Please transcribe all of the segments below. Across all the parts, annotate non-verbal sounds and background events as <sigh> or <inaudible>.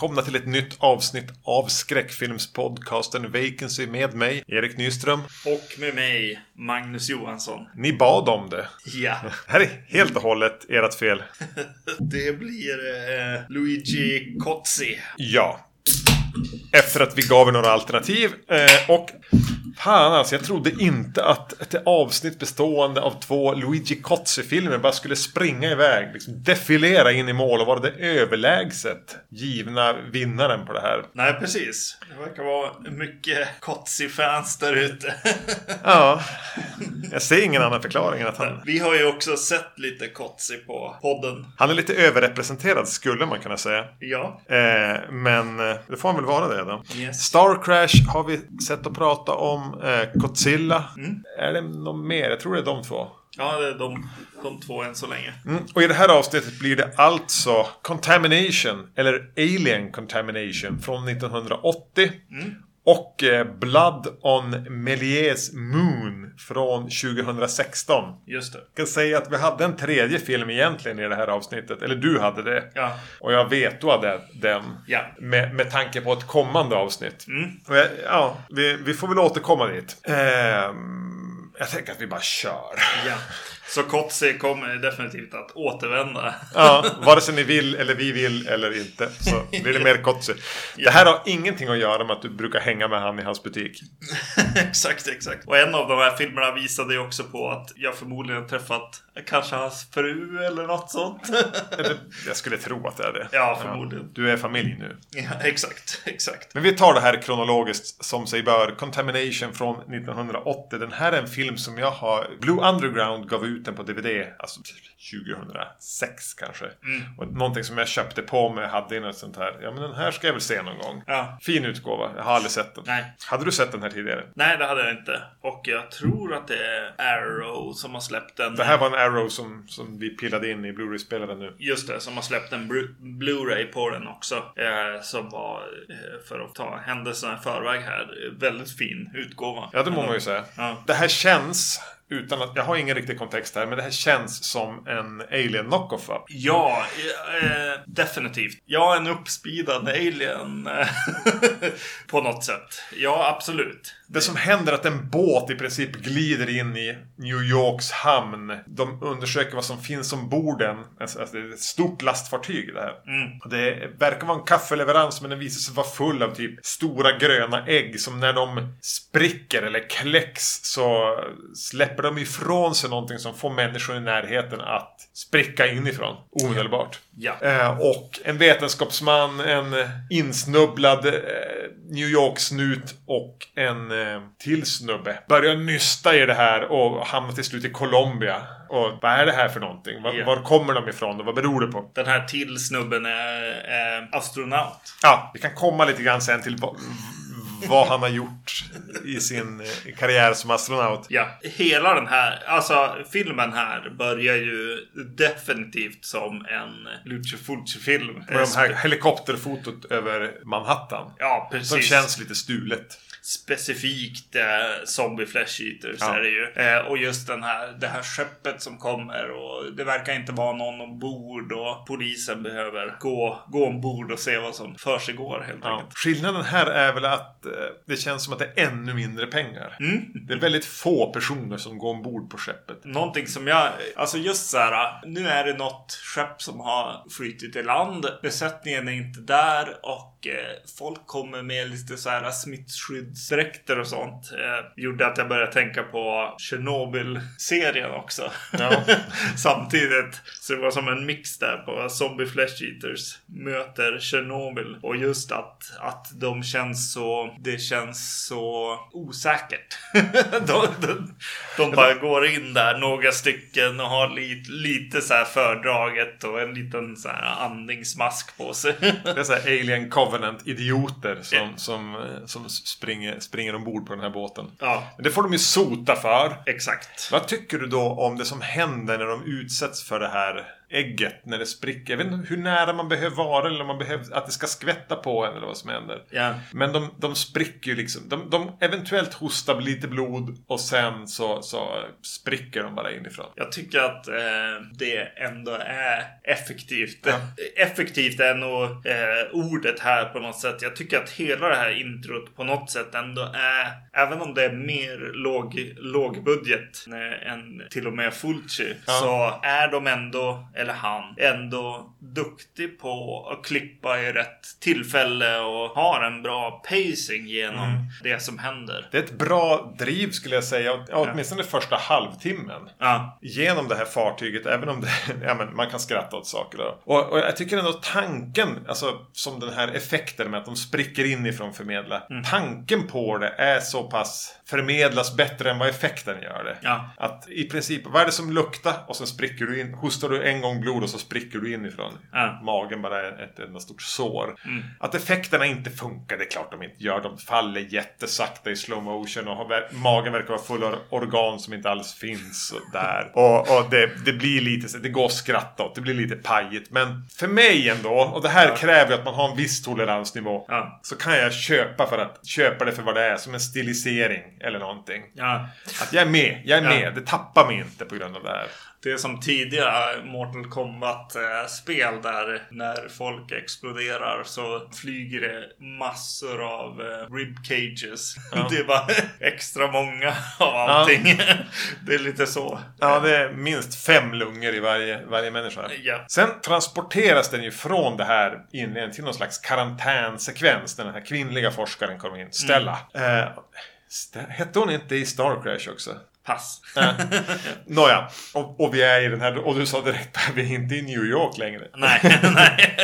Välkomna till ett nytt avsnitt av skräckfilmspodcasten Vacancy med mig, Erik Nyström. Och med mig, Magnus Johansson. Ni bad om det. Ja. Det <laughs> här är helt och hållet ert fel. <laughs> Det blir eh, Luigi Cozzi. Ja. Efter att vi gav er några alternativ. Eh, och fan alltså, jag trodde inte att ett avsnitt bestående av två Luigi Cozzi-filmer bara skulle springa iväg. Liksom defilera in i mål och vara det överlägset givna vinnaren på det här. Nej, precis. Det verkar vara mycket Cozzi-fans där ute. <laughs> Ja, jag ser ingen annan förklaring än att han... Vi har ju också sett lite Cozzi på podden. Han är lite överrepresenterad skulle man kunna säga. Ja. Eh, men eh, det får han väl vara det då. Yes. Star Crash har vi sett och prata om. Eh, Godzilla. Är det någon mer? Jag tror det är de två. Ja, det är de, de två än så länge. Mm. Och i det här avsnittet blir det alltså Contamination, eller Alien Contamination från 1980. Och eh, Blood on Méliès Moon från 2016. Just det. Jag kan säga att vi hade en tredje film egentligen i det här avsnittet. Eller du hade det. Ja. Och jag vet du hade den. Ja. Med, med tanke på ett kommande avsnitt. Mm. Jag, ja, vi, vi får väl återkomma dit. Ehm, jag tänker att vi bara kör. Ja. Så Cozzi kommer definitivt att återvända. Ja, vare sig ni vill eller vi vill eller inte så blir det mer Kotze. Det här har ingenting att göra med att du brukar hänga med han i hans butik. <laughs> exakt, exakt. Och en av de här filmerna visade ju också på att jag förmodligen träffat kanske hans fru eller något sånt. Jag skulle tro att det är det. Ja, förmodligen. Du är familj nu. ja, exakt, exakt. Men vi tar det här kronologiskt som sig bör. Contamination från 1980. Den här är en film som jag har... Blue Underground gav ut den på DVD. Alltså 2006 kanske. Och någonting som jag köpte på mig hade i något sånt här. Ja men den här ska jag väl se någon gång. Ja. Fin utgåva. Jag har aldrig sett den. Nej. Hade du sett den här tidigare? Nej, det hade jag inte. Och jag tror att det är Arrow som har släppt den. Det här var en Arrow som, som vi pillade in i Blu-ray-spelaren nu. Just det, som har släppt en Blu- Blu-ray på den också. Eh, som var, eh, för att ta händelserna i förväg här, väldigt fin utgåva. Ja, det må man ju säga. Ja. Det här känns, utan att, jag har ingen riktig kontext här, men det här känns som en Alien knockoff va? Ja, eh, definitivt. Ja, en uppspeedad alien. Eh, <laughs> på något sätt. Ja, absolut. Det som händer är att en båt i princip glider in i New Yorks hamn. De undersöker vad som finns ombord den. Alltså, alltså, det är ett stort lastfartyg det här. Och det verkar vara en kaffeleverans men den visar sig vara full av typ stora gröna ägg som när de spricker eller kläcks så släpper de ifrån sig någonting som får människor i närheten att spricka inifrån omedelbart. Ja. Eh, och en vetenskapsman, en eh, insnubblad eh, New York-snut och en eh, till snubbe börjar nysta i det här och hamnar till slut i Colombia. Och vad är det här för någonting? Var, Ja. var kommer de ifrån och vad beror det på? Den här till snubben är, är astronaut. Ja, vi kan komma lite grann sen till vad, han har gjort i sin eh, karriär som astronaut. Ja, hela den här, alltså filmen här börjar ju definitivt som en Lucio Fulci-film. Med de här helikopterfotot över Manhattan. Ja, precis. Som känns lite stulet. Specifikt eh, zombie flesh eaters Ja. är det ju. Eh, och just den här, det här skeppet som kommer och det verkar inte vara någon ombord och polisen behöver gå, gå ombord och se vad som försiggår helt Ja. enkelt. Skillnaden här är väl att eh, det känns som att det är ännu mindre pengar. Mm. Det är väldigt få personer som går ombord på skeppet. Någonting som jag, alltså just så här, nu är det något skepp som har flyttit i land. Besättningen är inte där och eh, folk kommer med lite så här smittskyddsdräkter och sånt. Eh, gjorde att jag började tänka på Chernobyl-serien också. Ja. <laughs> Samtidigt så det var som en mix där på Zombie Flesh Eaters möter Chernobyl. Och just att, att de känns så, det känns så osäkert. <laughs> de, de, de bara går in där några stycken och har lite, lite så här fördraget och en liten så här andningsmask på sig. Det är så här Alien Covenant-idioter som, Ja. <laughs> som, som springer, springer ombord på den här båten. ja, Men det får de ju sota för. exakt. Vad tycker du då om det som händer när de utsätts för det här ägget när det spricker? Jag vet inte hur nära man behöver vara eller om man behöver att det ska skvätta på en eller vad som händer. Ja. Men de, de spricker ju liksom. De, de eventuellt hostar lite blod och sen så, så spricker de bara inifrån. Jag tycker att eh, det ändå är är effektivt. Ja. <laughs> Effektivt är nog eh, ordet här på något sätt. Jag tycker att hela det här introt på något sätt ändå är, även om det är mer låg, lågbudget än till och med Fulci, ja. så är de ändå, eller han, ändå duktig på att klippa i rätt tillfälle och har en bra pacing genom mm. det som händer. Det är ett bra driv skulle jag säga, åtminstone ja. första halvtimmen. Ja. Genom det här fartyget, även om det, <laughs> ja, men man kan skratta åt saker. Då. Och, och jag tycker ändå tanken, alltså som den här effekten med att de spricker inifrån förmedla. Mm. Tanken på det är så pass förmedlas bättre än vad effekten gör det. Ja. Att i princip, vad är det som luktar? Och sen spricker du in, hostar du en gång blod och så spricker du inifrån. Ja. Magen bara är ett enda stort sår. Mm. Att effekterna inte funkar, det är klart de inte gör. De faller jättesakta i slow motion och har, magen verkar vara full av organ som inte alls finns där. <laughs> Och, och det, det, blir lite, det går att skratta åt, det blir lite pajigt. Men för mig ändå, och det här ja. kräver att man har en viss toleransnivå. Ja. Så kan jag köpa för att köpa det för vad det är, som en stilisering eller någonting. Att jag är med, jag är med. Det tappar mig inte på grund av det här. Det är som tidigare Mortal Kombat-spel där när folk exploderar så flyger det massor av eh, rib cages. Ja. <laughs> Det är bara <laughs> extra många av allting. Ja. <laughs> Det är lite så. Ja, det är minst fem lungor i varje, varje människa. Ja. Sen transporteras den ju från det här inledningen till någon slags karantänsekvens. När den här kvinnliga forskaren kommer in. Stella. Mm. Eh, hette hon inte i Star Crash också? Pass. Äh. <laughs> Nåja, och, och vi är i den här, och du sa direkt att vi är inte i New York längre. Nej, <laughs> nej.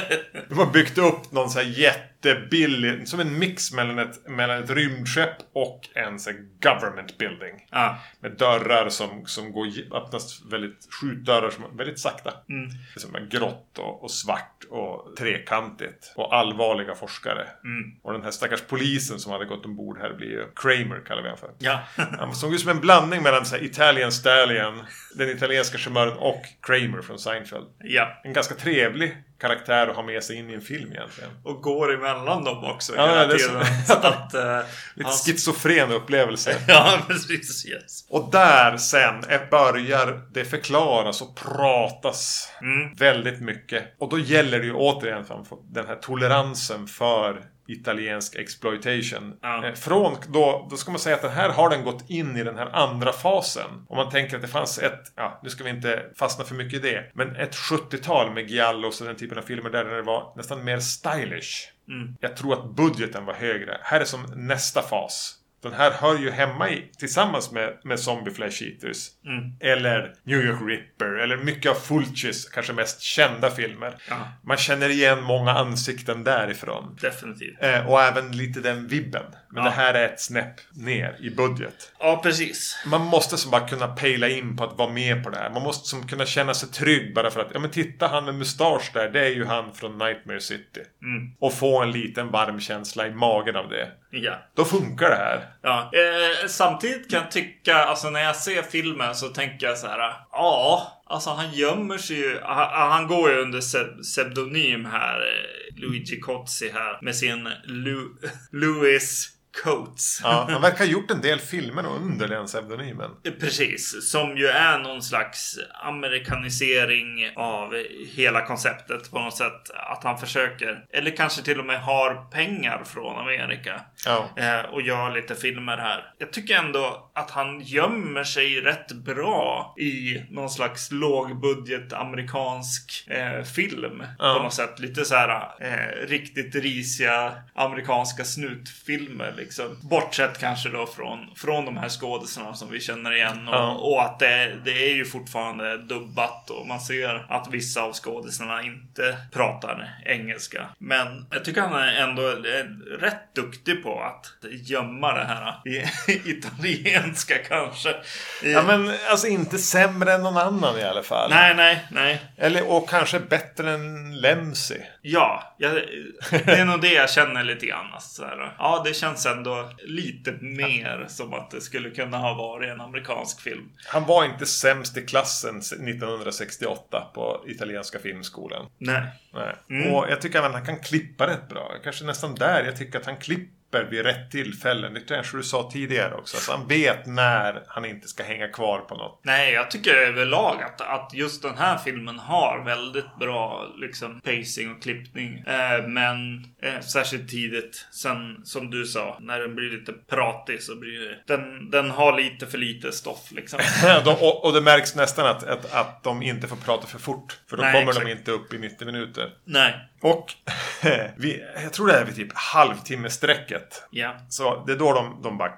De har byggt upp någon sån här jätte jättebillig, som en mix mellan ett, mellan ett rymdskepp och en så government building. Ah. Med dörrar som, som går, öppnas väldigt, skjutdörrar som väldigt sakta. Mm. Som är grått och, och, svart och trekantigt. Och allvarliga forskare. Mm. Och den här stackars polisen som hade gått ombord här blir ju Kramer kallar vi honom för. Ja. Han såg ut som en blandning mellan så här, Italian Stallion, den italienska charmören och Kramer från Seinfeld. Ja. En ganska trevlig karaktär att ha med sig in i en film egentligen. Och går emellan dem också ja, hela det tiden. Så, så att, uh, <laughs> Lite hans... schizofren upplevelse. <laughs> ja, precis. Yes. Och där sen börjar det förklaras och pratas mm. väldigt mycket. Och då gäller det ju återigen den här toleransen för italiensk exploitation. Ja. Eh, från då, då ska man säga att den här har den gått in i den här andra fasen. Om man tänker att det fanns ett, ja nu ska vi inte fastna för mycket i det, men ett 70-tal med giallos och den typen av filmer där det var nästan mer stylish. Mm. Jag tror att budgeten var högre. Här är som nästa fas. Den här hör ju hemma i, tillsammans med, med Zombie Flesh Eaters. Mm. Eller New York Ripper. Eller mycket av Fulcis kanske mest kända filmer. Ja. Man känner igen många ansikten därifrån. Definitivt. Eh, och även lite den vibben. Men ja. det här är ett snäpp ner i budget. Ja, precis. Man måste som bara kunna pejla in på att vara med på det här. Man måste som kunna känna sig trygg bara för att, ja men titta han med mustasch där, det är ju han från Nightmare City. Mm. Och få en liten varm känsla i magen av det. Ja. Då funkar det här. Ja. Eh, samtidigt kan jag tycka, alltså när jag ser filmen så tänker jag så här. Ja, alltså han gömmer sig ju. Han, han går ju under pseudonym här. Eh, Luigi Cozzi här. Med sin Lu <laughs> Louis Coates. Ja, <laughs> han verkar ha gjort en del filmer under den pseudonymen. Precis, som ju är någon slags amerikanisering av hela konceptet på något sätt. Att han försöker, eller kanske till och med har pengar från Amerika. Ja. Eh, och gör lite filmer här. Jag tycker ändå att han gömmer sig rätt bra i någon slags lågbudget amerikansk eh, film. Ja. På något sätt. Lite så här eh, riktigt risiga amerikanska snutfilmer. Liksom. Bortsett kanske då från, från de här skådisarna som vi känner igen. Och, ja. och att det, det är ju fortfarande dubbat och man ser att vissa av skådisarna inte pratar engelska. Men jag tycker han är ändå är rätt duktig på att gömma det här <laughs> italienska <laughs> kanske. Ja men alltså inte sämre än någon annan i alla fall. Nej, nej, nej. Eller och kanske bättre än Lemsi. Ja, jag, det är nog det jag känner lite grann. Alltså, ja, det känns ändå lite mer som att det skulle kunna ha varit en amerikansk film. Han var inte sämst i klassen 1968 på italienska filmskolan. Nej. Nej. Mm. Och jag tycker att han kan klippa rätt bra. Kanske nästan där jag tycker att han klipper papper vid rätt tillfällen. Det kanske du sa tidigare också. Så han vet när han inte ska hänga kvar på något. Nej, jag tycker överlag att, att just den här filmen har väldigt bra liksom, pacing och klippning. Eh, men eh, särskilt tidigt. Sen som du sa, när den blir lite pratig så blir det... Den, den har lite för lite stoff liksom. <laughs> de, och, och, det märks nästan att, att, att de inte får prata för fort. För då Nej, kommer exakt. de inte upp i 90 minuter. Nej. Och <laughs> vi, jag tror det är vid typ halvtimmesträcket. Ja. Så det är då de, de bara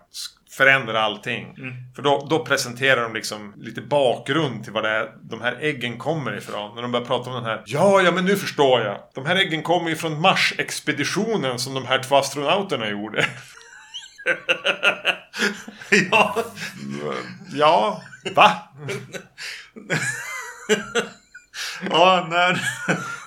förändrar allting. Mm. För då, då, presenterar de liksom lite bakgrund till var det är de här äggen kommer ifrån. När de börjar prata om den här. Ja, ja, men nu förstår jag. De här äggen kommer ju från Mars-expeditionen som de här två astronauterna gjorde. <laughs> ja. Ja, va? <laughs> ja, när...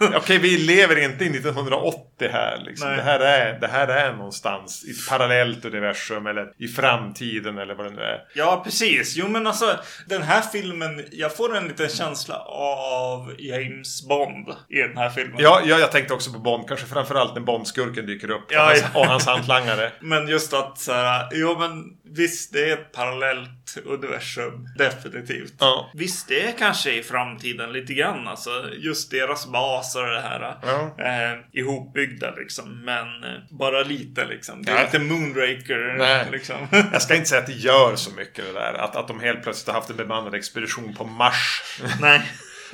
<laughs> Okej, vi lever inte i 1980 här. Liksom. Det, här är, det här är någonstans i ett parallellt universum eller i framtiden eller vad det nu är. Ja, precis. Jo, men alltså den här filmen. Jag får en liten känsla av James Bond i den här filmen. Ja, ja jag tänkte också på Bond. Kanske framförallt när Bondskurken dyker upp. Ja, och, hans, och hans hantlangare. <laughs> men just att så här, jo men visst, det är ett parallellt universum. Definitivt. Ja. Visst, det är kanske i framtiden lite grann. Alltså, just deras bas och det här. Ja. Eh, ihopbyggda liksom. Men eh, bara lite liksom. Det är ja. inte Moonraker. Nej. Liksom. <laughs> Jag ska inte säga att det gör så mycket det där. Att, att de helt plötsligt har haft en bemannad expedition på Mars. Nej.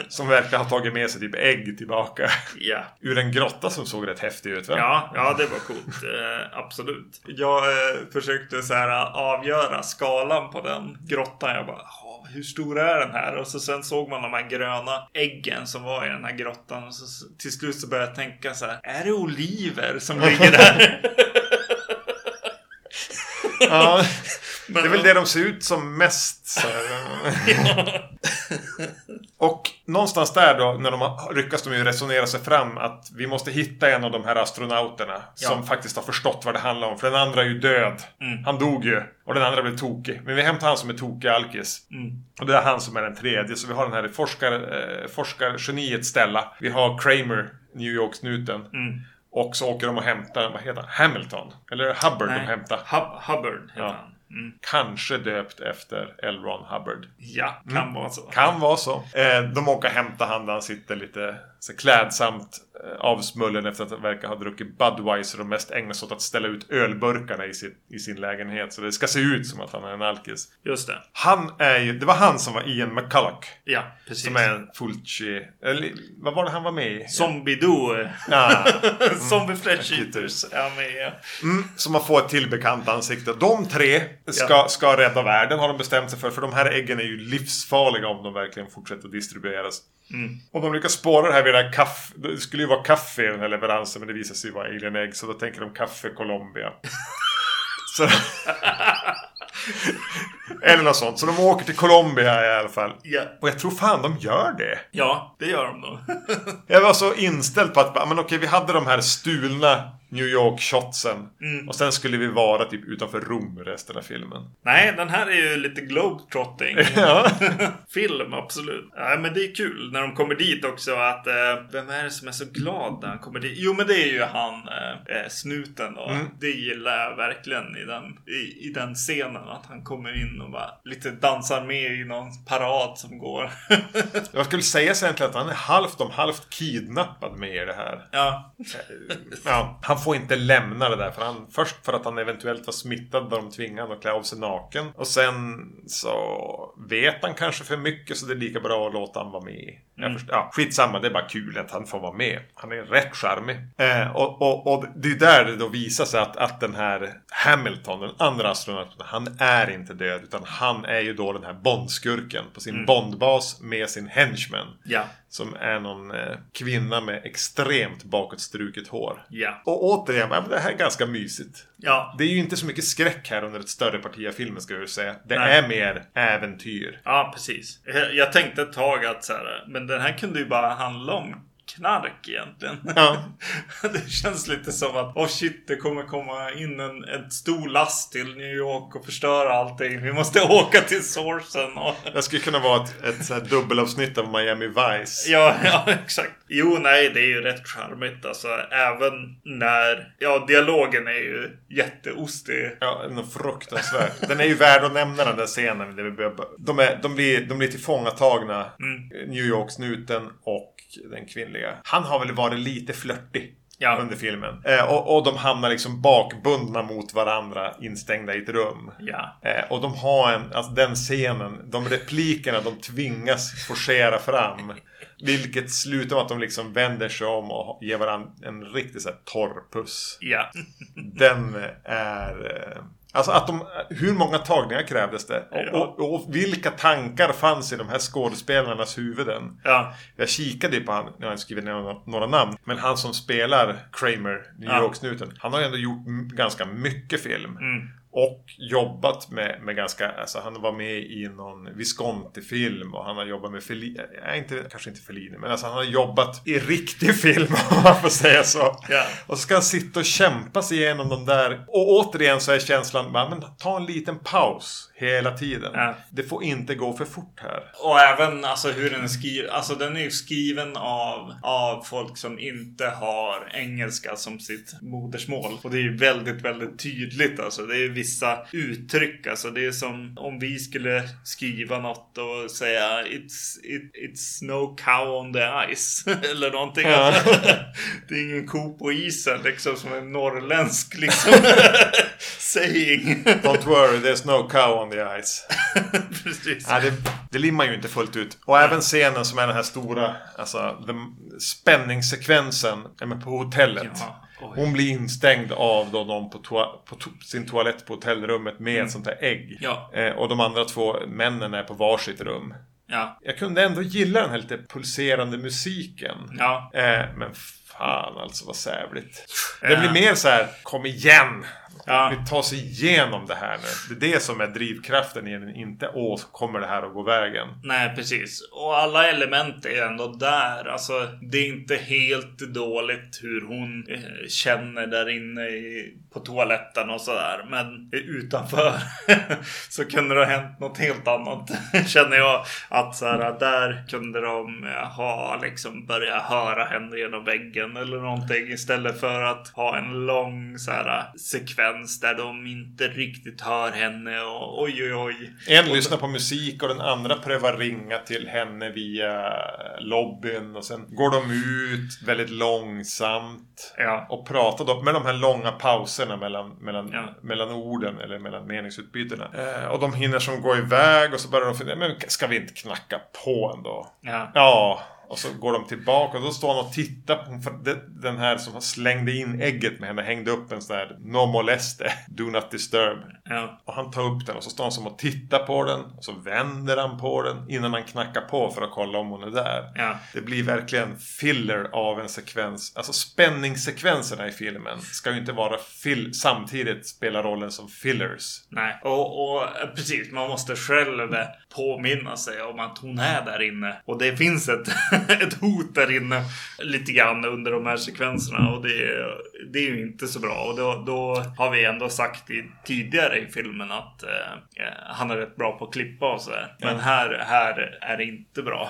Som verkar ha tagit med sig typ ägg tillbaka. Ja. Ur en grotta som såg rätt häftig ut va? Ja, ja det var coolt. Eh, absolut. Jag eh, försökte så här avgöra skalan på den grottan. Jag bara, hur stor är den här? Och så sen såg man de här gröna äggen som var i den här grottan. Och så till slut så började jag tänka så här, är det oliver som ligger där? <laughs> ja. <laughs> det är väl det de ser ut som mest. <laughs> och någonstans där då, när de har, lyckas de ju resonera sig fram att vi måste hitta en av de här astronauterna ja. som faktiskt har förstått vad det handlar om. För den andra är ju död. Mm. Han dog ju. Och den andra blev tokig. Men vi hämtar han som är tokig alkis. Mm. Och det är han som är den tredje. Så vi har den här forskar, eh, forskargeniet Stella. Vi har Kramer, New York-snuten. Mm. Och så åker de och hämtar, vad heter han? Hamilton? Eller Hubbard Nej. de hämtar? Hub Hubbard heter ja. han. Mm. Kanske döpt efter L. Ron Hubbard. Ja, kan mm. vara så. Kan vara så. Eh, de åker och hämtar han där han sitter lite så klädsamt avsmullen efter att han verkar ha druckit Budweiser och mest ägnar sig åt att ställa ut ölburkarna i sin, i sin lägenhet. Så det ska se ut som att han är en alkis. Just det. Han är ju, det var han som var Ian McCulloch. Ja, precis. Som är Fulci, eller vad var det han var med i? Zombie-Do. Ja. <laughs> Mm. Zombie Flesh Eaters är med ja. Mm, så man får ett till bekant ansikte. De tre ska, ja. ska rädda världen har de bestämt sig för. För de här äggen är ju livsfarliga om de verkligen fortsätter distribueras. Mm. Och de lyckas spåra det här vid här kaffe. Det skulle ju vara kaffe i den här leveransen men det visar sig vara Alien Egg. Så då tänker de kaffe Colombia. <laughs> så... Eller något sånt. Så de åker till Colombia i alla fall. Ja. Och jag tror fan de gör det. Ja, det gör de nog. <laughs> jag var så inställd på att men okej, vi hade de här stulna New York-shotsen. Mm. Och sen skulle vi vara typ utanför Rom resten av filmen. Nej, den här är ju lite globetrotting. <laughs> ja. <laughs> Film, absolut. Ja, men det är kul när de kommer dit också att... Eh, vem är det som är så glad när han kommer dit? Jo, men det är ju han, eh, eh snuten då. Mm. Det gillar jag verkligen i den, i, i den scenen. Att han kommer in och bara lite dansar med i någon parad som går. <laughs> jag skulle säga så egentligen att han är halvt om halvt kidnappad med i det här. Ja. ja. Han får inte lämna det där. För han, först för att han eventuellt var smittad när de tvingade honom att klä av sig naken. Och sen så vet han kanske för mycket så det är lika bra att låta honom vara med. Mm. Först, ja, skitsamma, det är bara kul att han får vara med. Han är rätt charmig. Eh, och, och, och, det är där det då visar sig att, att den här Hamilton, den andra astronauten, han är inte död. Utan han är ju då den här Bondskurken på sin mm. Bondbas med sin henchman. Ja. Som är någon eh, kvinna med extremt bakåtstruket hår. Ja. Och återigen, det här är ganska mysigt. Ja. Det är ju inte så mycket skräck här under ett större parti av filmen ska jag säga. Det Nej. är mer äventyr. Ja, precis. Jag tänkte ett tag att så här, men den här kunde ju bara handla om knark egentligen. Ja. <laughs> det känns lite som att oh shit, det kommer komma in en, en stor last till New York och förstöra allting. Vi måste <laughs> åka till sourcen. Och... Det skulle kunna vara ett, ett så här dubbelavsnitt av Miami Vice. Ja, <laughs> ja, exakt. Jo, nej, det är ju rätt charmigt. Alltså, även när... Ja, dialogen är ju jätteostig. Ja, den fruktansvärd. Den är ju värd att nämna den där scenen. Där vi börjar, de, är, de, blir, de blir tillfångatagna. Mm. New York-snuten och den kvinnliga. Han har väl varit lite flörtig. Ja. Under filmen. Eh, och, och de hamnar liksom bakbundna mot varandra instängda i ett rum. Ja. Eh, och de har en, alltså den scenen, de replikerna de tvingas forcera fram. <laughs> Vilket slutar med att de liksom vänder sig om och ger varandra en riktigt så här torr puss. Ja. Den är... eh, Alltså att de, hur många tagningar krävdes det? Och, Ja. och, och vilka tankar fanns i de här skådespelarnas huvuden? Ja. Jag kikade ju på han, jag har inte skrivit ner några, några namn. Men han som spelar Kramer, New Ja. York-snuten. Han har ju ändå gjort ganska mycket film. Mm. Och jobbat med, med ganska, alltså han var med i någon Visconti-film och han har jobbat med Fellini, nej inte, kanske inte Fellini, men alltså han har jobbat i riktig film <laughs> om man får säga så. Ja. Och så ska han sitta och kämpa sig igenom de där. Och återigen så är känslan, men ta en liten paus hela tiden. Ja. Det får inte gå för fort här. Och även alltså hur den är skriven. Alltså den är ju skriven av, av folk som inte har engelska som sitt modersmål. Och det är ju väldigt, väldigt tydligt alltså. Det är vissa uttryck. Alltså det är som om vi skulle skriva något och säga It's, it, it's no cow on the ice. <laughs> Eller någonting. Ja. <laughs> det är ingen ko på isen liksom som en norrländsk liksom <laughs> saying. Don't worry, there's no cow on the ice. <laughs> Precis. Nej, det, det limmar ju inte fullt ut. Och även scenen som är den här stora, alltså spänningssekvensen på hotellet. Ja. Hon blir instängd av då någon på, toa, på to, sin toalett på hotellrummet med ett sånt här ägg. Ja. Eh, och de andra två männen är på varsitt rum. Ja. Jag kunde ändå gilla den här lite pulserande musiken. Ja. Eh, men fan alltså vad sävligt. Det Ja. blir mer så här, kom igen! Ja. Vi tar oss igenom det här nu. Det är det som är drivkraften i den. Inte åh, kommer det här att gå vägen. Nej, precis. Och alla element är ändå där. Alltså, det är inte helt dåligt hur hon eh, känner där inne i, på toaletten och sådär. Men utanför <laughs> så kunde det ha hänt något helt annat. <laughs> Känner jag att så här, där kunde de eh, ha liksom börjat höra henne genom väggen eller någonting istället för att ha en lång så här sekvens där de inte riktigt hör henne och oj oj oj. En lyssnar på musik och den andra prövar ringa till henne via lobbyn. Och sen går de ut väldigt långsamt. Ja. Och pratar då med de här långa pauserna mellan, mellan, Ja. mellan orden eller mellan meningsutbytena. Eh, och de hinner som gå iväg och så börjar de fundera, men ska vi inte knacka på ändå? Ja. Ja, och så går de tillbaka och då står han och tittar på den här som slängde in ägget med henne hängde upp en sån där No moleste, Do not disturb. Ja. Och han tar upp den och så står han som och tittar på den och så vänder han på den innan han knackar på för att kolla om hon är där. Ja. Det blir verkligen filler av en sekvens. Alltså spänningssekvenserna i filmen ska ju inte vara fill samtidigt spela rollen som fillers. Nej, och, och eh, precis. Man måste själv påminna sig om att hon är där inne. Och det finns ett, <laughs> <laughs> ett hot där inne lite grann under de här sekvenserna. Och det, är- det är ju inte så bra. Och då, då har vi ändå sagt i, tidigare i filmen att eh, eh, han är rätt bra på att klippa och sådär. Men här, här är det inte bra.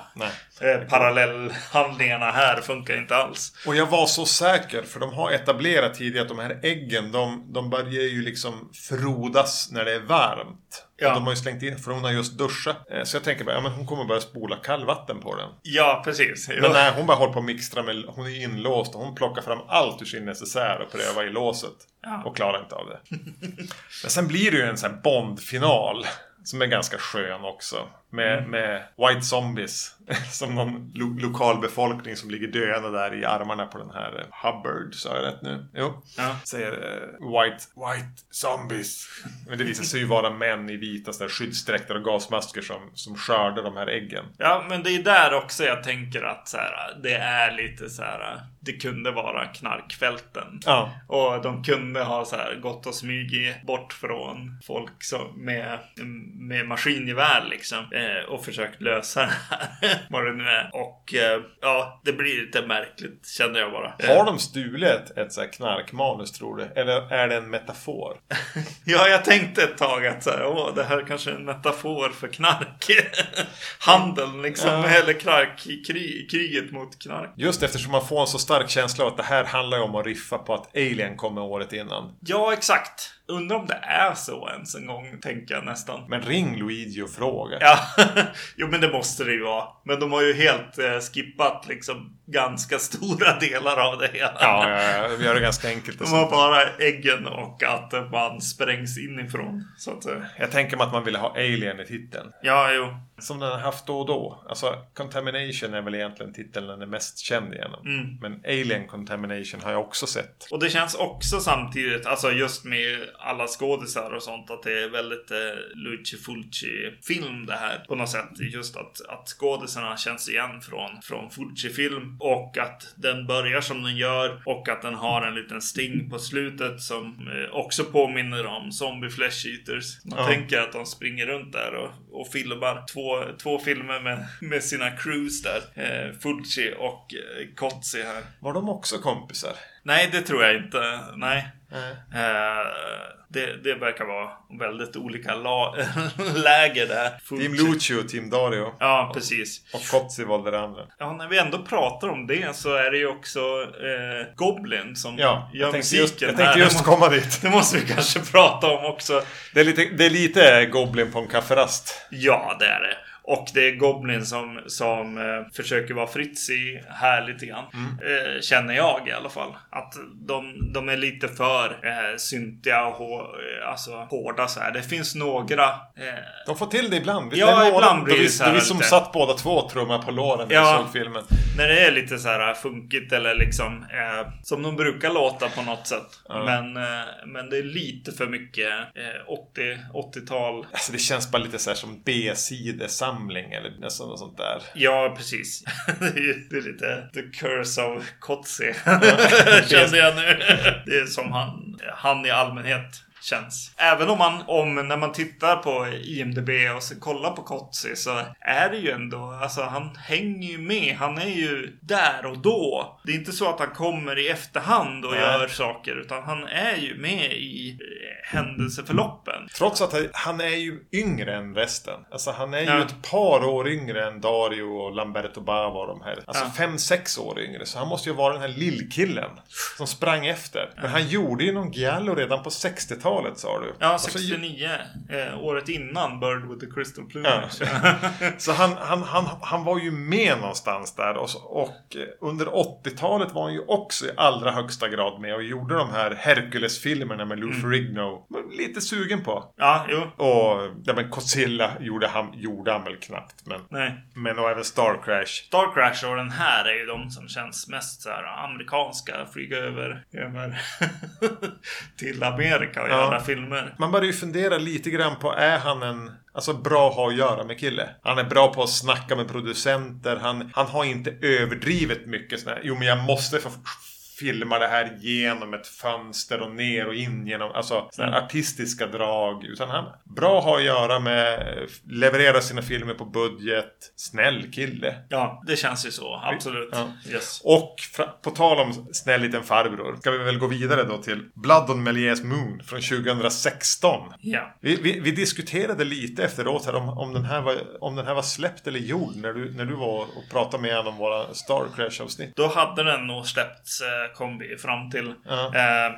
Eh, parallellhandlingarna här funkar inte alls. Och jag var så säker, för de har etablerat tidigare att de här äggen, de, de börjar ju liksom frodas när det är varmt. Ja. De har ju slängt in, för hon har just duschat. Eh, Så jag tänker bara, ja men hon kommer börja spola kallvatten på den. Ja, precis. Men nej, hon bara håller på att mixtra med, hon är inlåst och hon plockar fram allt ur sin necessär och prövar i låset. Ja. Och klarar inte av det. <laughs> Men sen blir det ju en sån här Bond-final. Som är ganska skön också. Med, Mm. med White Zombies. <laughs> Som någon lo lokalbefolkning som ligger döende där i armarna på den här eh, Hubbard. Sa jag rätt nu? Jo. Ja. Säger eh, White, White Zombies. Men det visar sig ju vara män i vita skyddsdräkter och gasmasker som, som skördar de här äggen. Ja, men det är där också jag tänker att så här, det är lite så här. Det kunde vara knarkfälten. Ja. Och de kunde ha så här gått och smugit bort från folk som med, med maskingevär liksom. eh, och försökt lösa det här. <laughs> vad det nu är. Och eh, ja, det blir lite märkligt känner jag bara. Har de stulit ett så här knarkmanus tror du? Eller är det en metafor? <laughs> Ja, jag tänkte ett tag att så här, åh, det här kanske är en metafor för knark. <laughs> Handeln liksom, Ja. eller knark i krig, kriget mot knark. Just eftersom man får en så stark känsla av att det här handlar ju om att riffa på att Alien kommer året innan. Ja, exakt. Undrar om det är så ens en gång, tänker jag nästan. Men ring Luigi och fråga. Ja, <laughs> jo men det måste det ju vara. Men de har ju helt eh, skippat liksom ganska stora delar av det hela. Ja, ja, ja, vi gör det ganska enkelt. De har bara äggen och att man sprängs inifrån. Så att, eh, Jag tänker mig att man ville ha Alien i titeln. ja, jo. Som den har haft då och då. Alltså, Contamination är väl egentligen titeln den är mest känd igenom. Mm. Men Alien Contamination har jag också sett. Och det känns också samtidigt, alltså just med alla skådisar och sånt, att det är väldigt eh, Luigi Fulci-film det här. På något sätt. Just att, att skådisarna känns igen från, från Fulci-film. Och att den börjar som den gör. Och att den har en liten sting på slutet som eh, också påminner om Zombie Flesh Eaters. Man Ja. tänker att de springer runt där och, och filmar två, två filmer med, med sina crews där. Eh, Fulci och eh, Kotzi här. Var de också kompisar? Nej, det tror jag inte. Nej. Eh, det, det verkar vara väldigt olika <laughs> läger där. Team Lucio och Team Dario. Ja, precis. Och Kotzi valde det andra. Ja, när vi ändå pratar om det så är det ju också eh, Goblin som Ja, gör jag musiken just, jag här. tänkte just komma dit. <laughs> Det måste vi kanske prata om också. Det är lite, det är lite Goblin på en kafferast. Ja, det är det. Och det är Goblin som, som eh, försöker vara Fritzi här lite grann. Eh, känner jag i alla fall. Att de, de är lite för eh, syntiga och hår, eh, alltså, hårda så här. Det finns några... Eh, De får till det ibland. Ja, Det ibland blir det så här då vi som lite- satt båda två och trummade på låren när Ja. såg filmen. när det är lite så här funkigt eller liksom eh, som de brukar låta på något sätt. Ja. Men, eh, men det är lite för mycket eh, 80, 80-tal. Alltså det känns bara lite så här som B-sidesamling eller nästan något sånt där. Ja, precis. <laughs> det, är, ju- det är lite the curse of Kotze. <laughs> Kände jag nu. det är som han, han i allmänhet känns. Även om man, om när man tittar på IMDB och så kollar på Kotze så är det ju ändå, alltså han hänger ju med. Han är ju där och då. Det är inte så att han kommer i efterhand och Nej. gör saker utan han är ju med i eh, händelseförloppen. Trots att han- han är ju yngre än resten. Alltså han är ju Ja. ett par år yngre än Dario och Lamberto Bava och de här. Alltså Ja. fem, sex år yngre. Så han måste ju vara den här lillkillen som sprang efter. Men han gjorde ju någon giallo redan på 60-talet sa du. Ja, Alltså, 69. Eh, året innan Bird with the Crystal Plumage. <laughs> Så han, han, han, han var ju med någonstans där. Och, så, och eh, under 80-talet var han ju också i allra högsta grad med och gjorde de här Hercules-filmerna med Lou Ferrigno. Var Lite sugen på. ja, jo. Och ja, men Godzilla gjorde han, gjorde han väl knappt. Men, Nej. men och även Star Crash. Star Crash och den här är ju de som känns mest så här amerikanska. Flyga över, över <laughs> till Amerika och Ja. Göra filmer. Man börjar ju fundera lite grann på, är han en alltså, bra att ha att göra med kille? Han är bra på att snacka med producenter. Han, han har inte överdrivet mycket sån här, jo men jag måste få filma det här genom ett fönster och ner och in genom, alltså såna här artistiska drag. Utan han bra att ha att göra med, leverera sina filmer på budget, snäll kille. Ja, det känns ju så. Absolut. Ja. Yes. Och på tal om snäll liten farbror ska vi väl gå vidare då till Blood on Melies Moon från 2016. Ja. Vi, vi, vi diskuterade lite efteråt här om, om, den här var, om den här var släppt eller gjord när du, när du var och pratade med honom om våra Star Crash-avsnitt. Då hade den nog släppts, eh, kom vi fram till. Ja. Eh,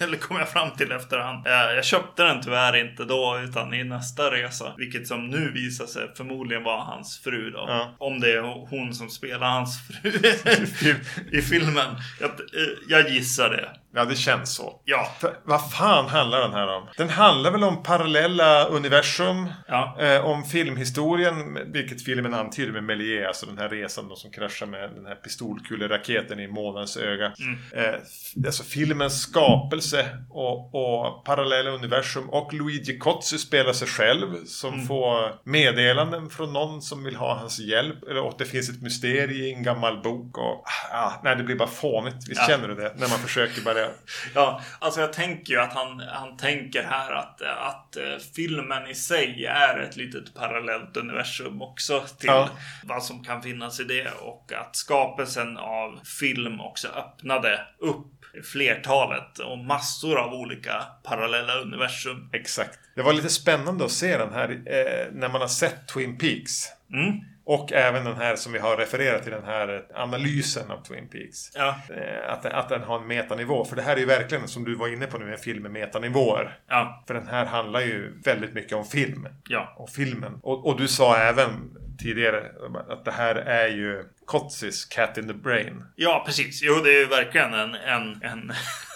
<laughs> eller kom jag fram till efterhand. Eh, jag köpte den tyvärr inte då, utan i nästa resa. Vilket som nu visar sig förmodligen var hans fru då. Ja. Om det är hon som spelar hans fru <laughs> i filmen. Jag, eh, jag gissar det. Ja, det känns så. Ja. För, vad fan handlar den här om? Den handlar väl om parallella universum. Ja. Eh, om filmhistorien, vilket filmen antyder med Méliès, alltså den här resan då som kraschar med den här pistolkuleraketen i månens öga. Mm. Eh, alltså filmens skapelse och, och parallella universum. Och Luigi Cozzi spelar sig själv som mm. får meddelanden från någon som vill ha hans hjälp. Eller att det finns ett mysterium i en gammal bok. Och, ah, nej, det blir bara fånigt. Visst ja. känner du det? När man försöker bara... <laughs> ja, alltså jag tänker ju att han, han tänker här att, att uh, filmen i sig är ett litet parallellt universum också till ja. vad som kan finnas i det. Och att skapelsen av film också öppnade upp flertalet och massor av olika parallella universum. Exakt. Det var lite spännande att se den här eh, när man har sett Twin Peaks. Mm. Och även den här som vi har refererat till, den här analysen av Twin Peaks. Ja. Eh, att, att den har en metanivå. För det här är ju verkligen, som du var inne på nu, en film med metanivåer. Ja. För den här handlar ju väldigt mycket om film. Ja. Och filmen. Och, och du sa även tidigare att det här är ju Kotsis Cat in the Brain. Ja, precis. Jo, det är ju verkligen en, en, en,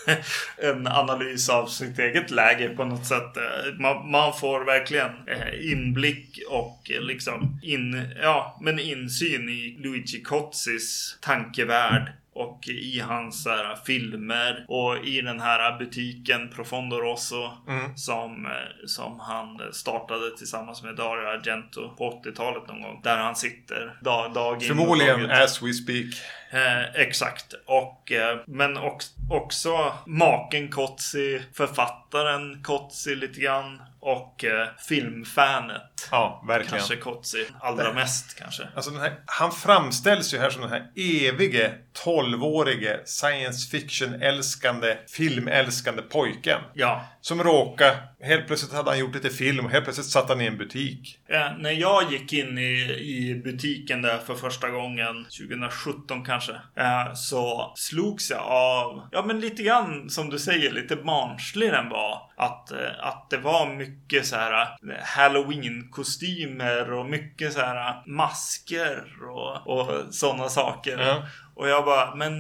<laughs> en analys av sitt eget läge på något sätt. Eh, man, man får verkligen eh, inblick och eh, liksom in, ja, men insyn i Luigi Kotsis tankevärld och i hans här, filmer och i den här butiken Profondo Rosso mm. som, eh, som han startade tillsammans med Dario Argento på 80-talet någon gång. Där han sitter dag, dag in Förmodligen as we speak. Eh, exakt. Och, eh, men också, också maken Kotzi, författaren Kotzi lite grann och eh, filmfanet. Ja, verkligen. Kanske Kotzi allra mest kanske. Alltså här, han framställs ju här som den här evige 12-årige science fiction-älskande, filmälskande pojken. Ja. Som råkade, helt plötsligt hade han gjort lite film och helt plötsligt satt han i en butik. Ja, när jag gick in i, i butiken där för första gången, 2017 kanske, eh, så slogs jag av, ja men lite grann som du säger, lite barnslig den var. Att, eh, att det var mycket så här eh, halloween-kostymer och mycket så här masker och, och sådana saker. Ja. Och jag bara, men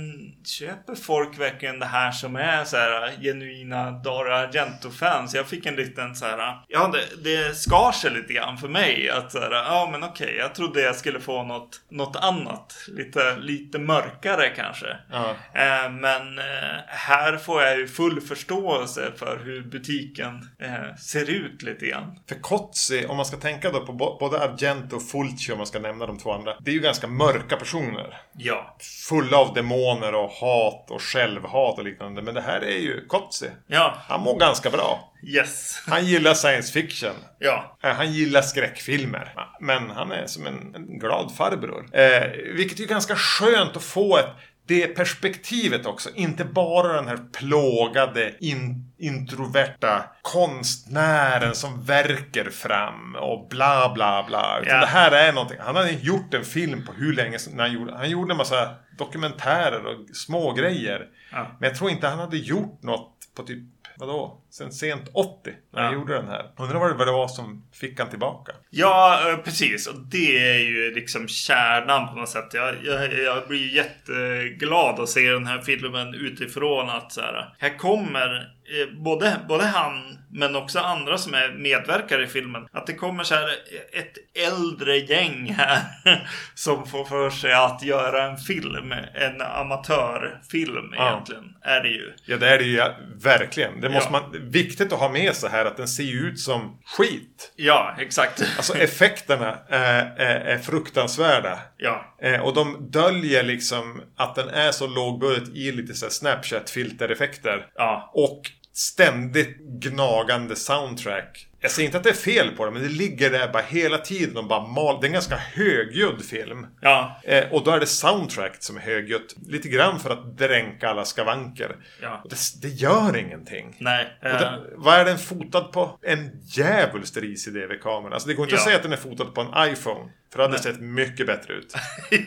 köper folk verkligen det här som är så här genuina Dario Argento-fans? Jag fick en liten så här, ja det, det skar sig lite grann för mig. Att så här, ja men okej, okay, jag trodde jag skulle få något, något annat. Lite, lite mörkare kanske. Ja. Eh, men eh, här får jag ju full förståelse för hur butiken eh, ser ut lite grann. För Kotzi, om man ska tänka då på både Argento och Fulci, om man ska nämna de två andra. Det är ju ganska mörka personer. Ja fulla av demoner och hat och självhat och liknande. Men det här är ju Kotzi. Ja. Han mår ganska bra. Yes. Han gillar science fiction. Ja. Eh, han gillar skräckfilmer. Men han är som en, en glad farbror. Eh, vilket är ganska skönt att få ett det perspektivet också. Inte bara den här plågade, in, introverta konstnären som verkar fram och bla bla bla. Utan yeah. det här är någonting. Han hade gjort en film på hur länge som han gjorde. Han gjorde en massa dokumentärer och små grejer. Ja. Men jag tror inte han hade gjort något på typ vadå, sen sent 80 när ja. han gjorde den här. Undrar vad det var som fick han tillbaka. Ja, eh, precis. Och det är ju liksom kärnan på något sätt. Jag, jag, jag blir jätteglad att se den här filmen utifrån att så här, här kommer både, både han men också andra som är medverkare i filmen. Att det kommer så här ett äldre gäng här <laughs> som får för sig att göra en film. En amatörfilm ja. egentligen. Är det ju. Ja det är det ju verkligen. Det måste ja. man, viktigt att ha med sig här att den ser ut som skit. Ja exakt. Alltså effekterna är, är, är fruktansvärda. Ja. Eh, och de döljer liksom att den är så lågbudget i lite så Snapchat filtereffekter. Ja. Och ständigt gnagande soundtrack. Jag säger inte att det är fel på det, men det ligger där bara hela tiden och bara mal. Det är en ganska högljudd film. Ja. Eh, och då är det soundtrack som är högljutt. Lite grann för att dränka alla skavanker. Ja. Det, det gör ingenting. Nej. Uh... Den, vad är den fotad på? En djävulskt risig DV-kamera. Alltså det går inte ja. att säga att den är fotad på en iPhone. För det hade Nej. sett mycket bättre ut.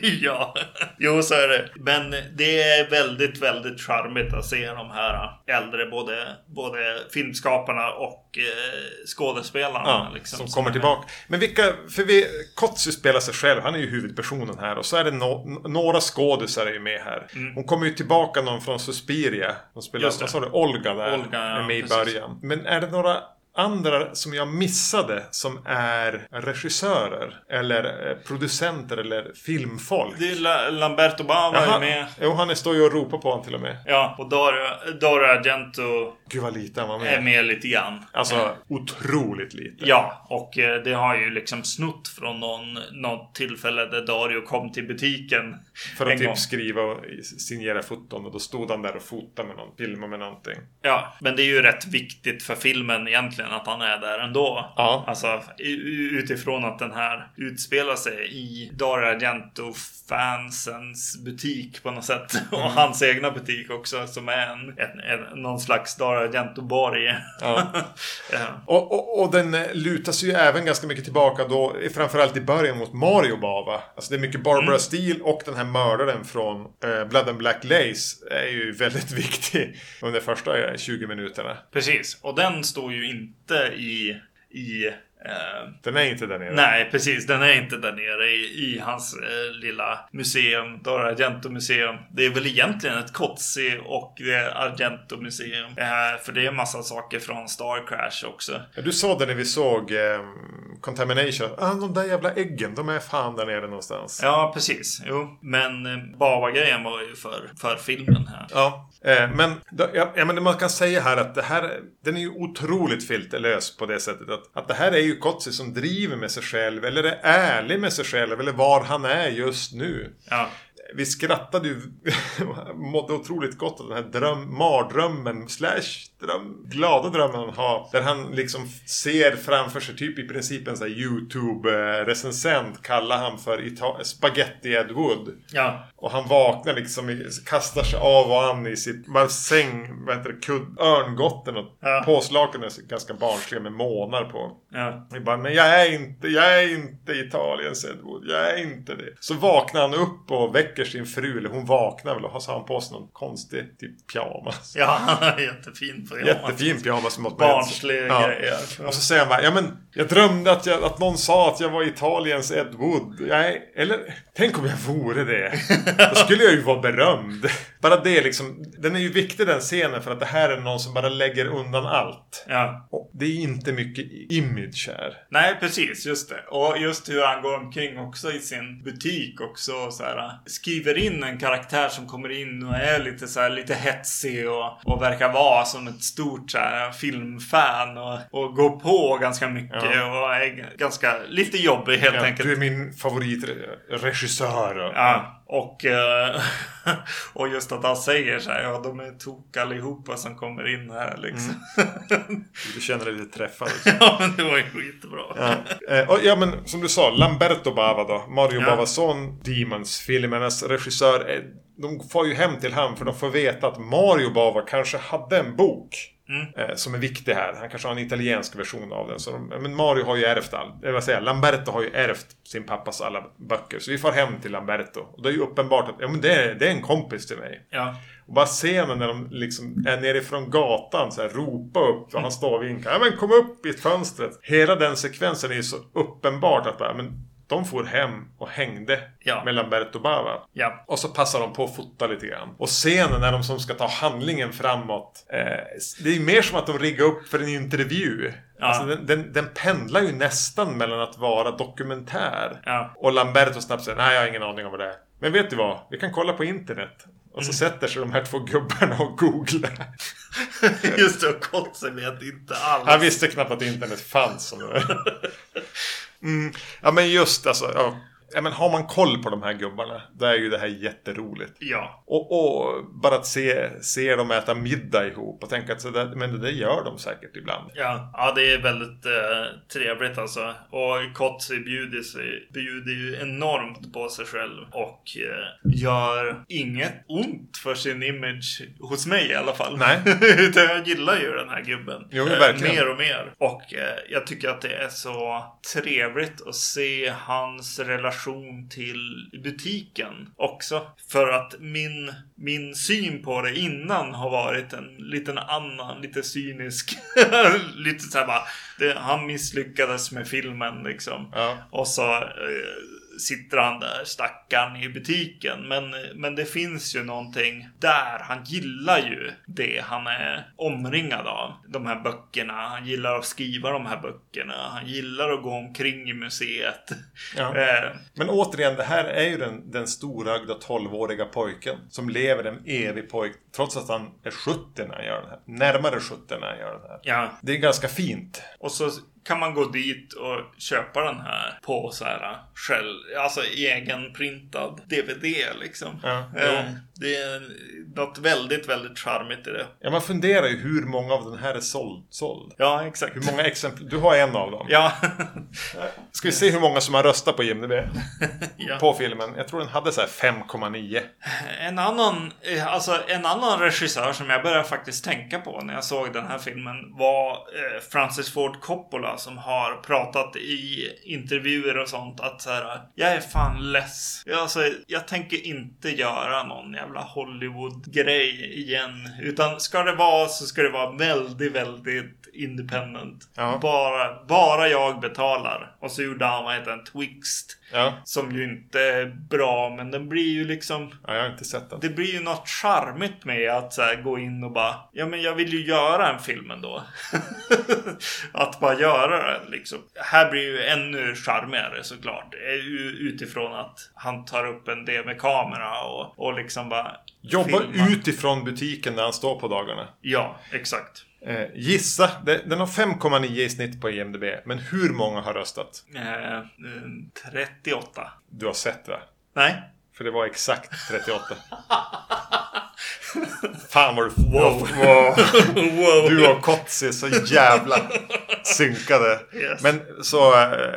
<laughs> ja, jo så är det. Men det är väldigt, väldigt charmigt att se de här äldre, både, både filmskaparna och eh, skådespelarna. Ja, liksom, som, kommer tillbaka. Men vilka, för vi, Kotsu spelar sig själv, han är ju huvudpersonen här. Och så är det no, några skådisar är ju med här. Mm. Hon kommer ju tillbaka någon från Suspiria. Hon spelar, vad sa du, Olga där. Olga, ja, är med i början. Men är det några andra som jag missade som är regissörer eller eh, producenter eller filmfolk. Det är La- Lamberto Bava Jaha. är med. Jo, han står ju och ropar på honom till och med. Ja, och Dario, Dario Argento Gud vad lite han var är med. med lite grann. Alltså otroligt lite. Ja, och eh, det har ju liksom snott från någon, något tillfälle där Dario kom till butiken. För att typ gång. skriva och signera foton och då stod han där och fotade med någon, filmade med någonting. Ja, men det är ju rätt viktigt för filmen egentligen att han är där ändå. Ja. Alltså utifrån att den här utspelar sig i Dario Argento fansens butik på något sätt. <laughs> Mm. Och hans egna butik också som är en, en, en någon slags Dario Argento-borg. Ja. <laughs> ja. Och, och, och den eh, lutar sig ju även ganska mycket tillbaka då, framförallt i början mot Mario Bava. Alltså det är mycket Barbara Steele och den här mördaren från eh, Blood and Black Lace är ju väldigt <laughs> viktig under första eh, 20 minuterna. Precis, och den står ju inte i, i eh, Den är inte där nere. Nej, precis. Den är inte där nere i, i hans eh, lilla museum. Dora Argento-museum. Det är väl egentligen ett Kotzi och det är Argento-museum. Eh, för det är massa saker från Star Crash också. Ja, Du sa det när vi såg eh, Contamination. Ah, de där jävla äggen, de är fan där nere någonstans. Ja, precis. Jo, men eh, Bava-grejen var ju för, för filmen här. Ja, eh, men, då, ja, ja, men man kan säga här att det här, den är ju otroligt filterlös på det sättet att, att det här är ju Kotzi som driver med sig själv, eller är ärlig med sig själv, eller var han är just nu. Ja, Vi skrattade ju, <laughs> mådde otroligt gott av den här dröm, mardrömmen, slash dröm, glada drömmen han har. Där han liksom ser framför sig, typ i princip en sån här YouTube-recensent, kallar han för Ita- Spaghetti Ed Wood. ja, Och han vaknar liksom, kastar sig av och an i sitt säng, vad heter det, kudd, örngotten och Ja. påslakan är ganska barnsliga med månar på. ja. Vi bara, men jag är inte, jag är inte Italiens Edward. Jag är inte det. Så vaknar han upp och väcker sin fru, eller hon vaknar väl och så har han på sig någon konstig typ pyjamas. Ja, <laughs> jättefin på Jättefin pyjamas. måste- Barnslig Ja. grejer. Och så säger han bara, ja men jag drömde att, jag, att någon sa att jag var Italiens Ed Wood. Är, eller, tänk om jag vore det. Då skulle jag ju vara berömd. Bara det liksom, den är ju viktig den scenen för att det här är någon som bara lägger undan allt. Ja. Och det är inte mycket image här. Nej, precis. Just det. Och just hur han går omkring också i sin butik också. Så här, skriver in en karaktär som kommer in och är lite så här, lite hetsig och, och verkar vara som ett stort så här, filmfan och, och går på ganska mycket Ja. och är ganska lite jobbig helt Ja, enkelt. du är min favoritregissör. Ja, och, eh, <laughs> och just att han säger så här, ja de är tok allihopa som kommer in här liksom. Du känner dig lite träffad. också. <laughs> ja, men det var ju skitbra. Ja. Eh, och, ja men som du sa, Lamberto Bava då. Mario Ja. Bavas son, Demons-filmernas regissör. De får ju hem till han för de får veta att Mario Bava kanske hade en bok. Eh, som är viktig här. Han kanske har en italiensk version av den. Så de, men Mario har ju ärvt allt. Eh, vad säger? Lamberto har ju ärvt sin pappas alla böcker. Så vi får hem till Lamberto. Och det är ju uppenbart att ja, men det, är, det är en kompis till mig. Ja. Och bara scenen när de liksom är nerifrån gatan så här, ropa upp och han står och vinkar. Ja men kom upp i fönstret. Hela den sekvensen är ju så uppenbart att bara, men de får hem och hängde Ja. med Lamberto Bava. Ja. Och så passar de på att fota lite grann. Och scenen när de som ska ta handlingen framåt. Eh, det är mer som att de riggar upp för en intervju. Ja. Alltså den, den, den pendlar ju nästan mellan att vara dokumentär. Ja. Och Lamberto snabbt säger nej jag har ingen aning om vad det är. Men vet du vad? Vi kan kolla på internet. Och så sätter sig de här två gubbarna och googlar. <laughs> Just det, och Kotze vet inte alls. Han visste knappt att internet fanns. <laughs> Mm. Ja men just alltså. Ja. Ja, men har man koll på de här gubbarna, då är ju det här jätteroligt. Ja. Och, och bara att se, se dem äta middag ihop och tänka att så där, men det där gör de säkert ibland. Ja, ja det är väldigt eh, trevligt alltså. Och Kotze bjuder, sig, bjuder ju enormt på sig själv. Och eh, gör inget ont för sin image. Hos mig i alla fall. Nej. <laughs> Utan jag gillar ju den här gubben. Jo, Eh, verkligen. mer och mer. Och eh, jag tycker att det är så trevligt att se hans relation till butiken också. För att min, min syn på det innan har varit en liten annan, lite cynisk. <laughs> lite så här bara, det, han misslyckades med filmen liksom. Ja. Och så eh, sitter han där stackaren i butiken. Men, men det finns ju någonting där. Han gillar ju det han är omringad av. De här böckerna. Han gillar att skriva de här böckerna. Han gillar att gå omkring i museet. Ja. <laughs> Eh, Men återigen, det här är ju den, den storögda 12-åriga pojken som lever en evig pojk trots att han är 70 när han gör den här. Närmare 70 när han gör den här. ja, Det är ganska fint. Och så kan man gå dit och köpa den här på så här själv, alltså egenprintad DVD liksom. Ja, Eh, jo. det är något väldigt, väldigt charmigt i det. Ja, man funderar ju hur många av den här är såld. såld. Ja, exakt. Hur många exempel? Du har en av dem. Ja. <laughs> Ska vi se hur många som har röstat på IMDB? <laughs> ja. På filmen. Jag tror den hade så här 5,9. En annan, eh, alltså en annan regissör som jag började faktiskt tänka på när jag såg den här filmen var eh, Francis Ford Coppola som har pratat i intervjuer och sånt att så här, jag är fan less. Jag, alltså, jag tänker inte göra någon jävla Hollywood-grej igen. Utan ska det vara så ska det vara väldigt, väldigt independent. Ja. Bara, bara jag betalar. Och så gjorde han vad heter den? Twixt. Ja. Som ju inte är bra, men den blir ju liksom... ja, jag har inte sett den. Det blir ju något charmigt med att så gå in och bara Ja men jag vill ju göra en film ändå. <laughs> att bara göra den liksom. Här blir ju ännu charmigare såklart. Utifrån att han tar upp en DV-kamera och, och liksom bara Jobba filmar. utifrån butiken där han står på dagarna. Ja, exakt. Eh, gissa. Det- Den har 5,9 i snitt på IMDB. Men hur många har röstat? Eh, eh, 38. Du har sett va? Nej. För det var exakt 38. <laughs> Fan vad du... Wow. <laughs> Wow. <laughs> wow. Du och Kotzi så jävla synkade. Yes. Men så eh,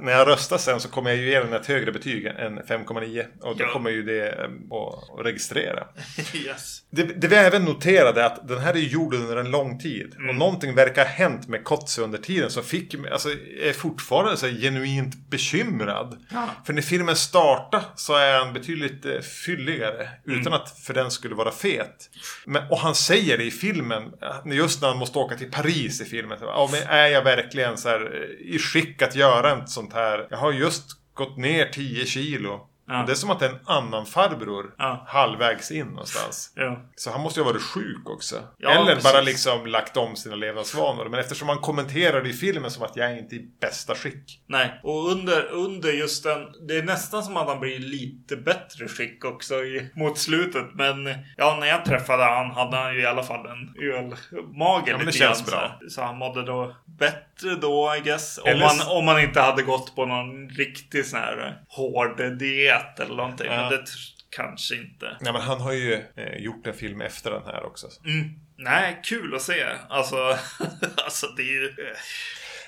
när jag röstar sen så kommer jag ju ge den ett högre betyg än 5,9. Och då Ja. kommer ju det eh, att registrera. <laughs> yes. Det, det vi även noterade är att den här är gjord under en lång tid. Mm. Och någonting verkar ha hänt med Kotze under tiden som fick mig, alltså är fortfarande så genuint bekymrad. Ja. För när filmen startar så är han betydligt eh, fylligare. Mm. Utan att för den skulle vara fet. Men, och han säger det i filmen, just när han måste åka till Paris i filmen. så, Ja, men är jag verkligen så här eh, i skick att göra ett sånt här? Jag har just gått ner 10 kilo. Ja. Det är som att det är en annan farbror Ja. halvvägs in någonstans. Ja. Så han måste ju ha varit sjuk också. Eller precis. bara liksom lagt om sina levnadsvanor. Men eftersom han kommenterar det i filmen som att jag är inte i bästa skick. Nej, och under, under just den... Det är nästan som att han blir lite bättre skick också i, mot slutet. Men ja, när jag träffade han hade han ju i alla fall en ölmage Ja, lite känns grann, bra. Så, han mådde då bättre då, I guess. Om Eller man, om man inte hade gått på någon riktig sån här hård diet eller någonting. Ja. Men det kanske inte. Nej men han har ju eh, gjort en film efter den här också. Mm. Nej, kul att se. Alltså, <laughs> alltså det är ju...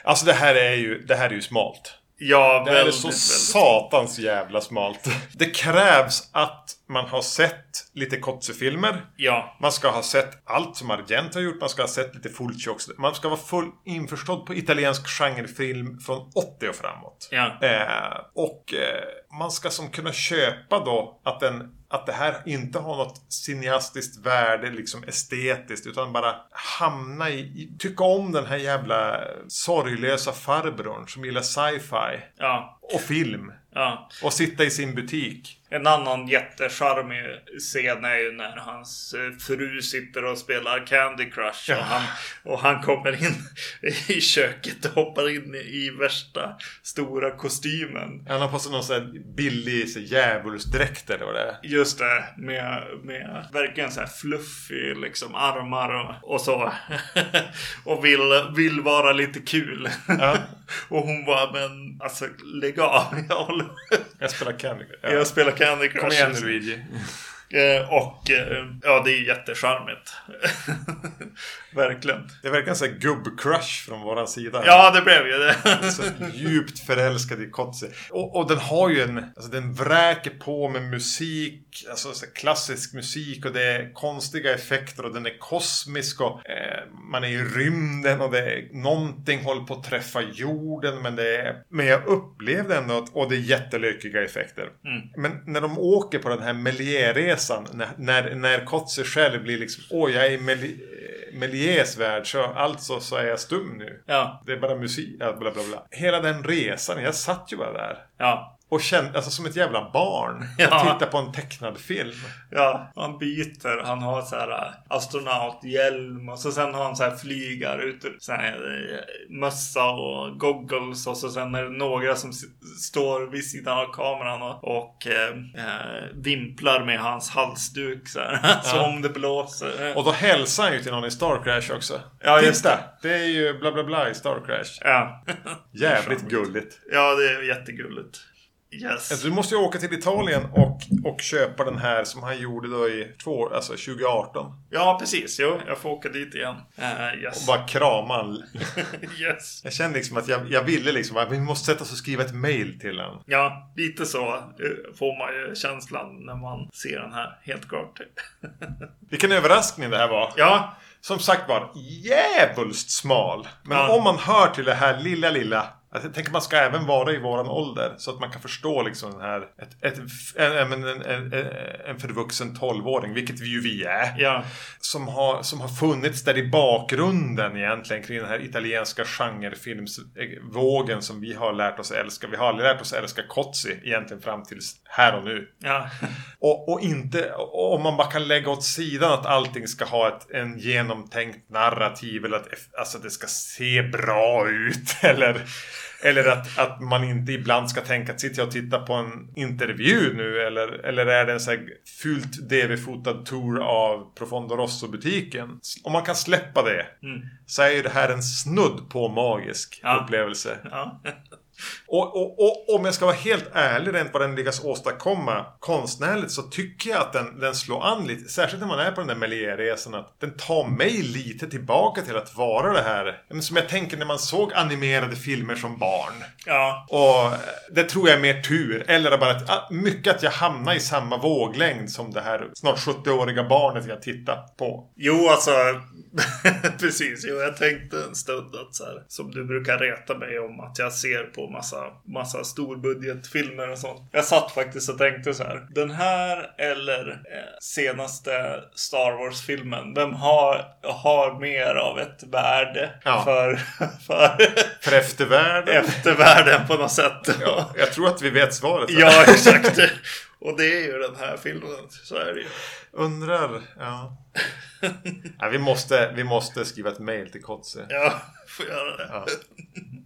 Alltså det här är ju, det här är ju smalt. Ja, Det här är så väldigt. satans jävla smalt. Det krävs att man har sett lite Kotze-filmer. Ja, Man ska ha sett allt som Argent har gjort. Man ska ha sett lite Fulci också. Man ska vara full införstådd på italiensk genrefilm från 80 och framåt. ja. Eh, och eh, man ska som kunna köpa då att, den, att det här inte har något cineastiskt värde, liksom estetiskt, utan bara hamna i, i tycka om den här jävla sorglösa farbrorn som gillar sci-fi Ja, och film. ja. Och sitta i sin butik. En annan jättecharmig scen är ju när hans eh, fru sitter och spelar Candy Crush. Ja. Och, han, och han kommer in i köket och hoppar in i värsta stora kostymen. Han har på sig någon sån här billig så djävulsdräkt eller vad det är. Just det, med, med verkligen så här fluffy liksom armar och, och så. <laughs> och vill, vill vara lite kul. Ja. <laughs> och hon bara, men alltså lägg av. Jag, håller, Jag spelar Candy Crush. Ja. jag spelar Candy Crush. Kom igen Luigi. Eh, och eh, ja, det är jättecharmigt. <laughs> Verkligen. Det verkligen så gubb-crush från våran sida. Ja, det blev ju det. <laughs> Så djupt förälskad i Kotze. Och, och den har ju en, alltså den vräker på med musik, alltså klassisk musik och det är konstiga effekter och den är kosmisk och eh, man är i rymden och det är någonting håller på att träffa jorden men det är, men jag upplevde ändå att, och det är jättelökiga effekter. Mm. Men när de åker på den här Méliès-resan, när, när, när Kotze själv blir liksom, åh jag är i Méliès värld så alltså så är jag stum nu. Ja, Det är bara musik, ja, bla bla bla. Hela den resan, jag satt ju bara där. ja. Och känner, alltså som ett jävla barn. Ja. Och tittar på en tecknad film. Ja, han byter. Han har så här äh, astronauthjälm och så sen har han så här flygar ut så här, äh, mössa och goggles och så sen är det några som står vid sidan av kameran och, och eh, vimplar med hans halsduk så här. <laughs> Ja. om det blåser. Och då hälsar han ju till någon i Star Crash också. Ja, just Titta! Det är ju bla bla bla i Star Crash. Ja. Jävligt gulligt. ja, det är jättegulligt. Yes. Alltså, du måste ju åka till Italien och, och köpa den här som han gjorde då i två alltså 2018. Ja, precis. Jo, jag får åka dit igen. Eh, yes. Och bara krama <laughs> yes. Jag kände liksom att jag, jag ville liksom att vi måste sätta oss och skriva ett mail till honom. Ja, lite så eh, får man ju känslan när man ser den här. Helt klart. <laughs> Vilken överraskning det här var. ja, Som sagt var, djävulskt smal. Men Ja. om man hör till det här lilla, lilla. Alltså, jag tänker man ska även vara i våran ålder. Så att man kan förstå liksom den här... Ett, ett, en, en, en, en, en förvuxen tolvåring, vilket vi ju vi är. ja, Som har, som har funnits där i bakgrunden egentligen kring den här italienska genrefilmsvågen som vi har lärt oss älska. Vi har aldrig lärt oss älska Kotzi egentligen fram tills här och nu. ja, <laughs> Och, och inte, om man bara kan lägga åt sidan att allting ska ha ett en genomtänkt narrativ eller att alltså, det ska se bra ut. <laughs> Eller, eller att, att man inte ibland ska tänka att sitter jag och tittar på en intervju nu eller, eller är det en så här fult DV-fotad tour av Profondo Rosso-butiken. Om man kan släppa det mm, så är ju det här en snudd på magisk Ja. upplevelse. ja, <laughs> Och, och, och om jag ska vara helt ärlig rent vad den lyckas åstadkomma konstnärligt så tycker jag att den, den slår an lite. Särskilt när man är på den där Méliès-resan. Att den tar mig lite tillbaka till att vara det här. Som jag tänker när man såg animerade filmer som barn. ja, Och det tror jag är mer tur. Eller bara att, mycket att jag hamnar i samma våglängd som det här snart 70-åriga barnet jag tittar på. Jo, alltså. <laughs> precis. Jo, jag tänkte en stund att så här, som du brukar reta mig om att jag ser på massa, massa storbudgetfilmer och sånt. Jag satt faktiskt och tänkte så här. Den här eller eh, senaste Star Wars-filmen. Vem har, har mer av ett värde Ja. för, <laughs> för För eftervärlden. eftervärlden på något sätt? Ja, jag tror att vi vet svaret. ja, exakt. Och det är ju den här filmen. Så är det ju. Undrar, ja. <laughs> ja vi, måste, vi måste skriva ett mail till Kotze. Ja, får göra det. Ja.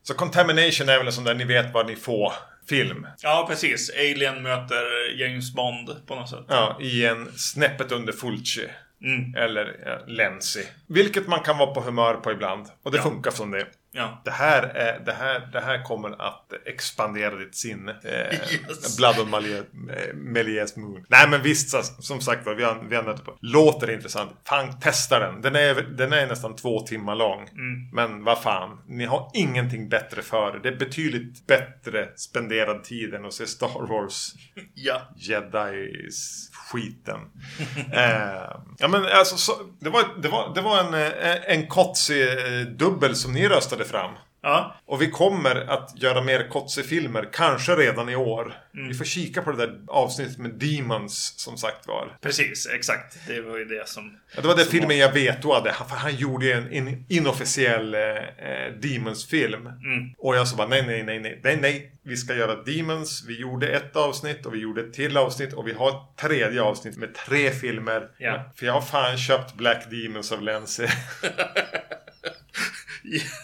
Så Contamination är väl en sån där ni vet vad ni får film. Ja, precis. Alien möter James Bond på något sätt. Ja, i en snäppet under Fulci. Mm. Eller ja, Lenzi. Vilket man kan vara på humör på ibland. Och det Ja. funkar som det. Ja. Det här, är, det, här, det här kommer att expandera ditt sinne. Eh, <laughs> Yes. Blood on eh, Méliès Moon. Nej men visst, som sagt vi har, vi har nötter på. Låter intressant. Fan, testa den. Den är, den är nästan två timmar lång. Mm. Men vad fan, ni har ingenting bättre för. Det är betydligt bättre spenderad tid än att se Star Wars <laughs> Ja. Jedi-skiten. <laughs> eh, ja men alltså, så, det var, det var, det var en, eh, en Kotzi-dubbel som ni röstade fram. Ja. Och vi kommer att göra mer Kotze-filmer, kanske redan i år. Vi får kika på det där avsnittet med Demons, som sagt var. Precis, exakt. Det var ju det som... Ja, det var den filmen jag vetoade. För han gjorde ju en, en inofficiell eh, eh, Demons-film. Mm. Och jag sa bara nej, nej, nej, nej, nej, nej. Vi ska göra Demons. Vi gjorde ett avsnitt och vi gjorde ett till avsnitt. Och vi har ett tredje avsnitt med tre filmer. Ja. För jag har fan köpt Black Demons av Lenzi. <laughs> <laughs>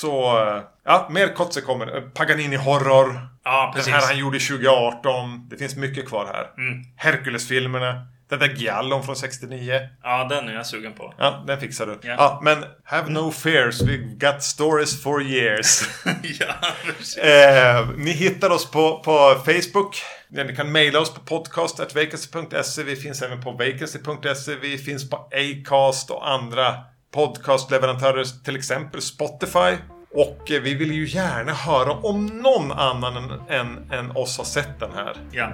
Så, eh, ja, mer Kotze kommer. Eh, Paganini Horror. Ja, Den precis. här han gjorde 2018. Det finns mycket kvar här. Mm. Hercules-filmerna. Den där Giallon från 69. Ja, den är jag sugen på. Ja, den fixar du. Ja. Ja, men have no fears. We've got stories for years. <laughs> ja, precis. eh, ni hittar oss på, på Facebook. Ni kan mejla oss på podcast.vacancy.se. Vi finns även på vacancy.se. Vi finns på Acast och andra podcastleverantörer, till exempel Spotify. Och eh, vi vill ju gärna höra om någon annan än, än, än oss har sett den här. Ja.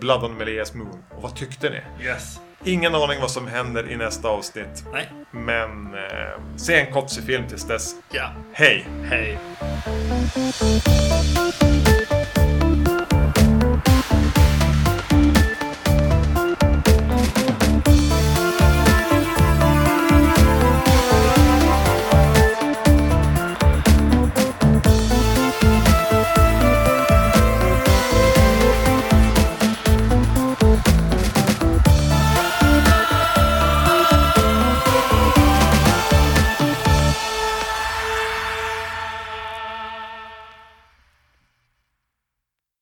Blood on Melias Moon. Och vad tyckte ni? Yes. Ingen aning vad som händer i nästa avsnitt. Nej. Men eh, se en Kotze-film tills dess. Ja. Hej! Hej.